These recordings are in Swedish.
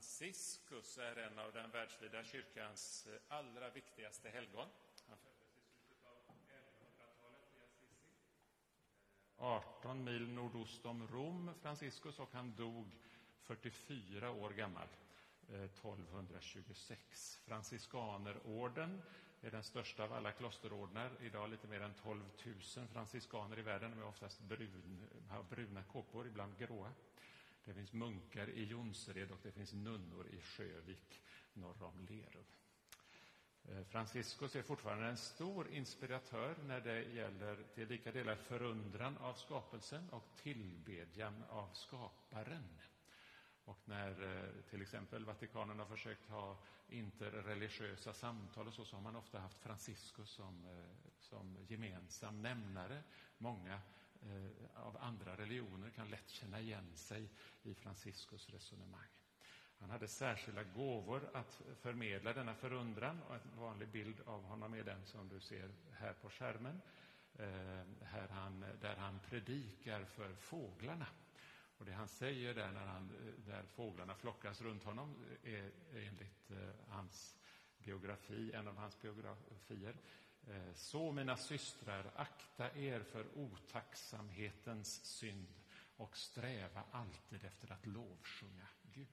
Franciscus är en av den världsvida kyrkans eh, allra viktigaste helgon. Han föddes i slutet av 1100-talet i Assisi. Eh, 18 mil nordost om Rom, Franciscus, och han dog 44 år gammal. Eh, 1226. Franciskanerorden är den största av alla klosterordnar. Idag lite mer än 12 000 franciskaner i världen. De är oftast brun, har bruna kåpor, ibland gråa. Det finns munkar i Jonsered och det finns nunnor i Sjövik norr om Lerum. Eh, Franciscus är fortfarande en stor inspiratör när det gäller till lika delar förundran av skapelsen och tillbedjan av skaparen. Och när eh, till exempel Vatikanen har försökt ha interreligiösa samtal och så, så har man ofta haft Franciscus som, eh, som gemensam nämnare. Många Eh, av andra religioner kan lätt känna igen sig i Franciscus resonemang. Han hade särskilda gåvor att förmedla denna förundran och en vanlig bild av honom är den som du ser här på skärmen. Eh, här han, där han predikar för fåglarna. Och det han säger där när han, eh, där fåglarna flockas runt honom är enligt hans biografi, en av hans biografier. Eh, så, mina systrar, akta er för otacksamhetens synd och sträva alltid efter att lovsjunga Gud.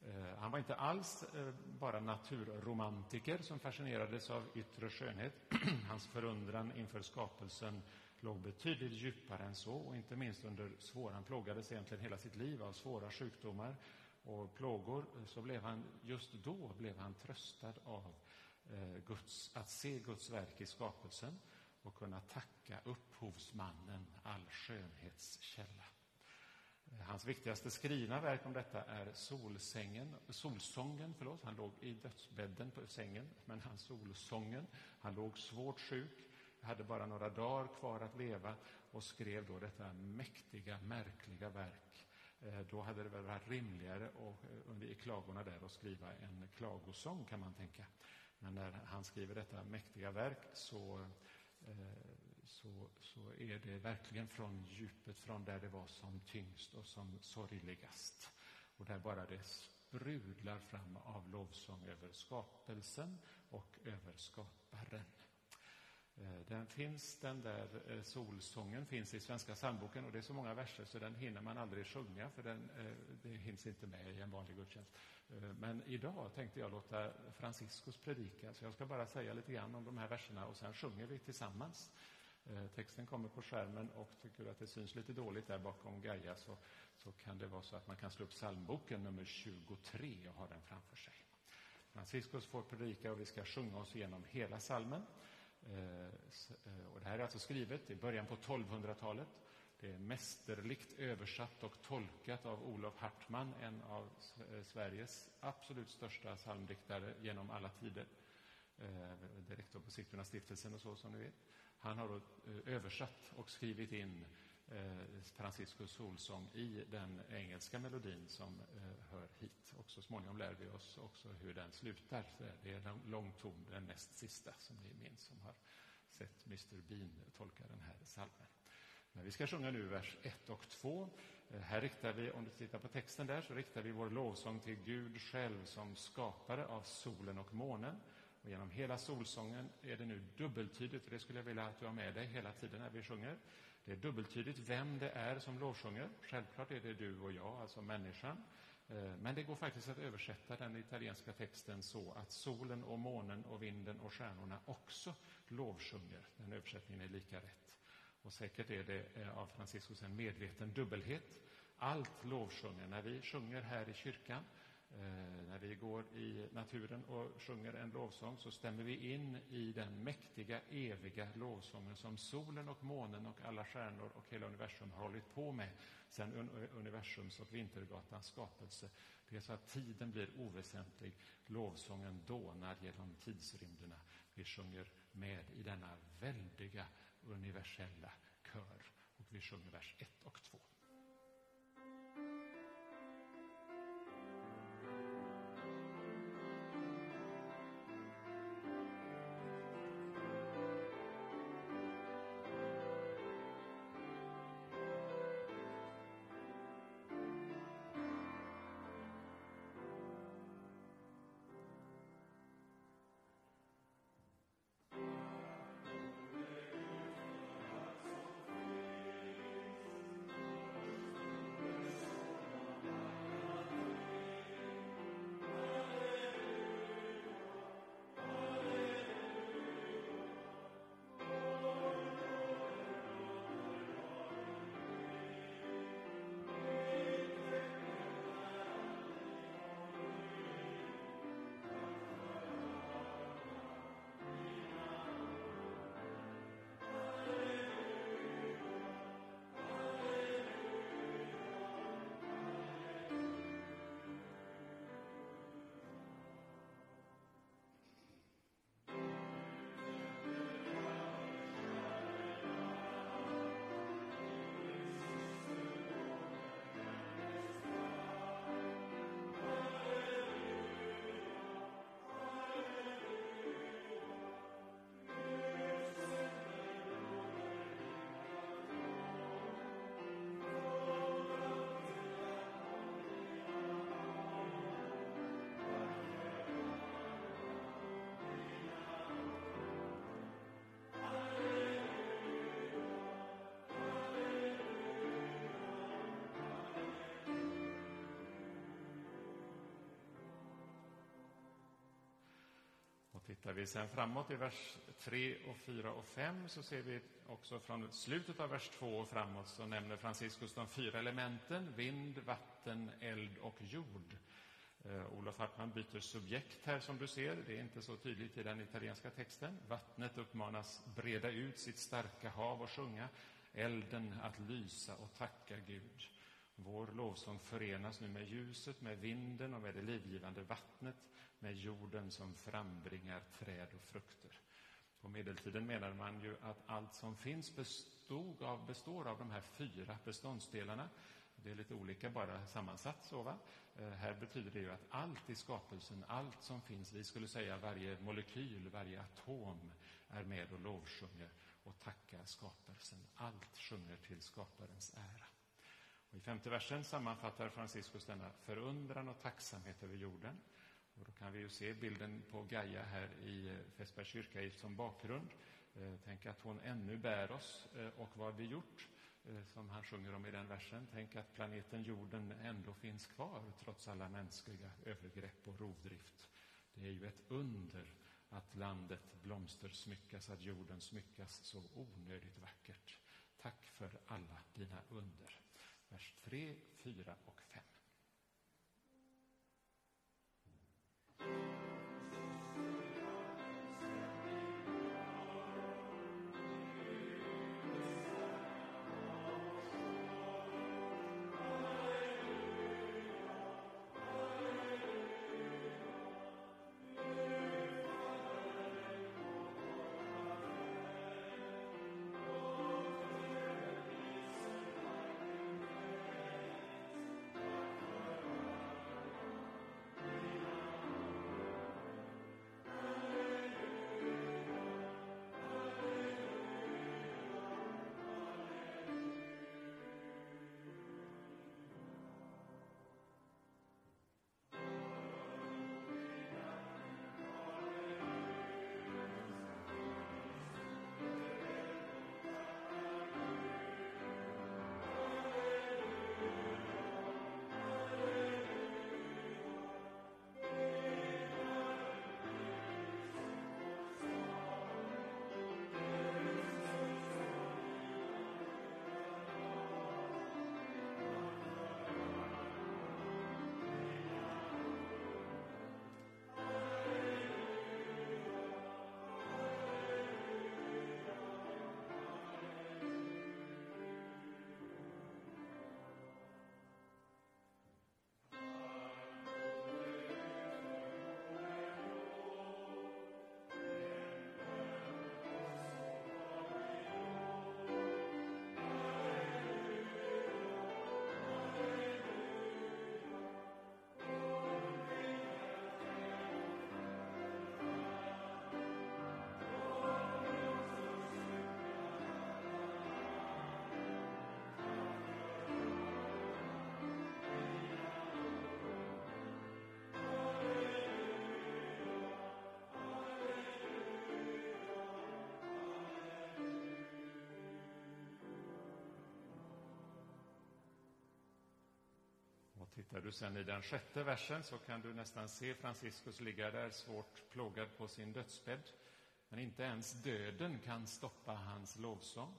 Eh, han var inte alls eh, bara naturromantiker som fascinerades av yttre skönhet. Hans förundran inför skapelsen låg betydligt djupare än så och inte minst under svåra, han plågades egentligen hela sitt liv av svåra sjukdomar och plågor, så blev han, just då blev han tröstad av Eh, Guds, att se Guds verk i skapelsen och kunna tacka upphovsmannen, all skönhets källa. Eh, hans viktigaste skrivna verk om detta är Solsängen, Solsången. Förlåt. Han låg i dödsbädden på sängen, men han Solsången. Han låg svårt sjuk hade bara några dagar kvar att leva och skrev då detta mäktiga, märkliga verk. Eh, då hade det väl varit rimligare och, eh, i klagorna där att skriva en klagosång, kan man tänka. Men när han skriver detta mäktiga verk så, eh, så, så är det verkligen från djupet, från där det var som tyngst och som sorgligast. Och där bara det sprudlar fram av lovsång över skapelsen och över skaparen. Eh, den finns, den där eh, solsången finns i Svenska psalmboken och det är så många verser så den hinner man aldrig sjunga för den, eh, det hinns inte med i en vanlig gudstjänst. Men idag tänkte jag låta Franciscus predika så jag ska bara säga lite grann om de här verserna och sen sjunger vi tillsammans. Texten kommer på skärmen och tycker du att det syns lite dåligt där bakom Gaia så, så kan det vara så att man kan slå upp psalmboken nummer 23 och ha den framför sig. Franciscus får predika och vi ska sjunga oss igenom hela salmen. Eh, eh, och det här är alltså skrivet i början på 1200-talet. Det är mästerligt översatt och tolkat av Olof Hartman, en av eh, Sveriges absolut största psalmdiktare genom alla tider. Direktor på Sigtuna stiftelsen och så, som ni vet. Han har översatt och skrivit in Eh, Franciscus solsång i den engelska melodin som eh, hör hit. Och så småningom lär vi oss också hur den slutar. Det är en lång ton, den näst sista, som ni minns, som har sett Mr Bean tolka den här salmen. Men vi ska sjunga nu vers 1 och 2. Eh, här riktar vi, om du tittar på texten där, så riktar vi vår lovsång till Gud själv som skapare av solen och månen. Och genom hela solsången är det nu dubbeltydigt, och det skulle jag vilja att du har med dig hela tiden när vi sjunger. Det är dubbeltydigt vem det är som lovsjunger. Självklart är det du och jag, alltså människan. Eh, men det går faktiskt att översätta den italienska texten så att solen och månen och vinden och stjärnorna också lovsjunger. Den översättningen är lika rätt. Och säkert är det eh, av Franciscus en medveten dubbelhet. Allt lovsjunger. När vi sjunger här i kyrkan Eh, när vi går i naturen och sjunger en lovsång så stämmer vi in i den mäktiga, eviga lovsången som solen och månen och alla stjärnor och hela universum har hållit på med sedan eh, universums och Vintergatans skapelse. Det är så att tiden blir oväsentlig. Lovsången dånar genom tidsrymderna. Vi sjunger med i denna väldiga universella kör. Och vi sjunger vers 1 och 2. Tittar vi sen framåt i vers 3, och 4 och 5 så ser vi också från slutet av vers 2 och framåt så nämner Franciscus de fyra elementen vind, vatten, eld och jord. Eh, Olof Hartman byter subjekt här som du ser. Det är inte så tydligt i den italienska texten. Vattnet uppmanas breda ut sitt starka hav och sjunga. Elden att lysa och tacka Gud. Vår lovsång förenas nu med ljuset, med vinden och med det livgivande vattnet, med jorden som frambringar träd och frukter. På medeltiden menade man ju att allt som finns bestod av, består av de här fyra beståndsdelarna. Det är lite olika bara sammansatt. Så, va? Eh, här betyder det ju att allt i skapelsen, allt som finns, vi skulle säga varje molekyl, varje atom är med och lovsjunger och tackar skapelsen. Allt sjunger till skaparens ära. Och I femte versen sammanfattar Franciscus denna förundran och tacksamhet över jorden. Och då kan vi ju se bilden på Gaia här i eh, Fässbergs kyrka som bakgrund. Eh, tänk att hon ännu bär oss eh, och vad vi gjort, som han sjunger om i den versen. Tänk att planeten jorden ändå finns kvar trots alla mänskliga övergrepp och rovdrift. Det är ju ett under att landet blomstersmyckas, att jorden smyckas så onödigt vackert. Tack för alla dina under. Vers 3, 4 och 5. Tittar du sen i den sjätte versen så kan du nästan se Franciscus ligga där svårt plågad på sin dödsbädd. Men inte ens döden kan stoppa hans lovsång.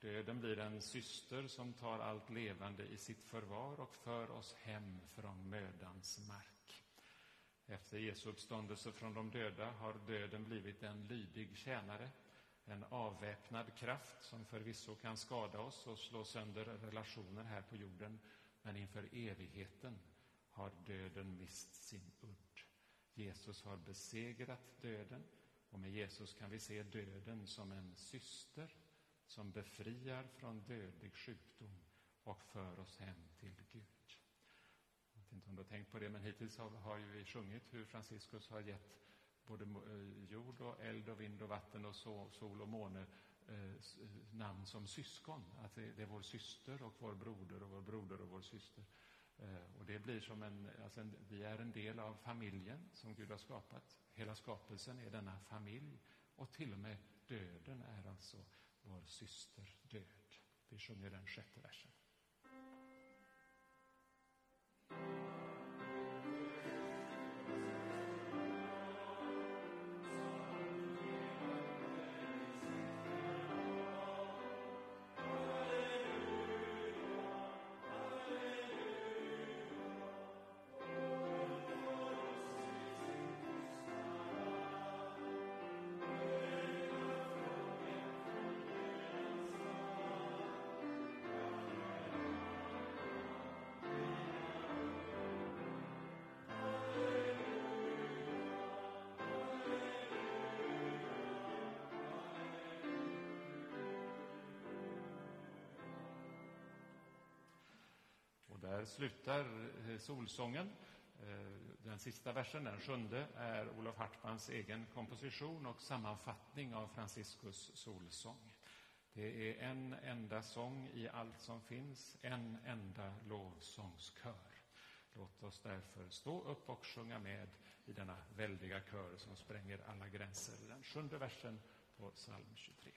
Döden blir en syster som tar allt levande i sitt förvar och för oss hem från mödans mark. Efter Jesu uppståndelse från de döda har döden blivit en lydig tjänare, en avväpnad kraft som förvisso kan skada oss och slå sönder relationer här på jorden men inför evigheten har döden mist sin udd. Jesus har besegrat döden och med Jesus kan vi se döden som en syster som befriar från dödlig sjukdom och för oss hem till Gud. Jag vet inte om du har tänkt på det, men hittills har, ju vi sjungit hur Franciscus har gett både eh, jord och eld och vind och vatten och sol och måne Eh, eh, namn som syskon. Att det, är vår syster och vår broder och vår broder och vår syster. Eh, och det blir som en, alltså en, vi är en del av familjen som Gud har skapat. Hela skapelsen är denna familj. Och till och med döden är alltså vår syster död. Vi sjunger den sjätte versen. Där slutar eh, solsången. Eh, den sista versen, den sjunde, är Olof Hartmans egen komposition och sammanfattning av Franciscus solsång. Det är en enda sång i allt som finns, en enda lovsångskör. Låt oss därför stå upp och sjunga med i denna väldiga kör som spränger alla gränser. Den sjunde versen på psalm 23.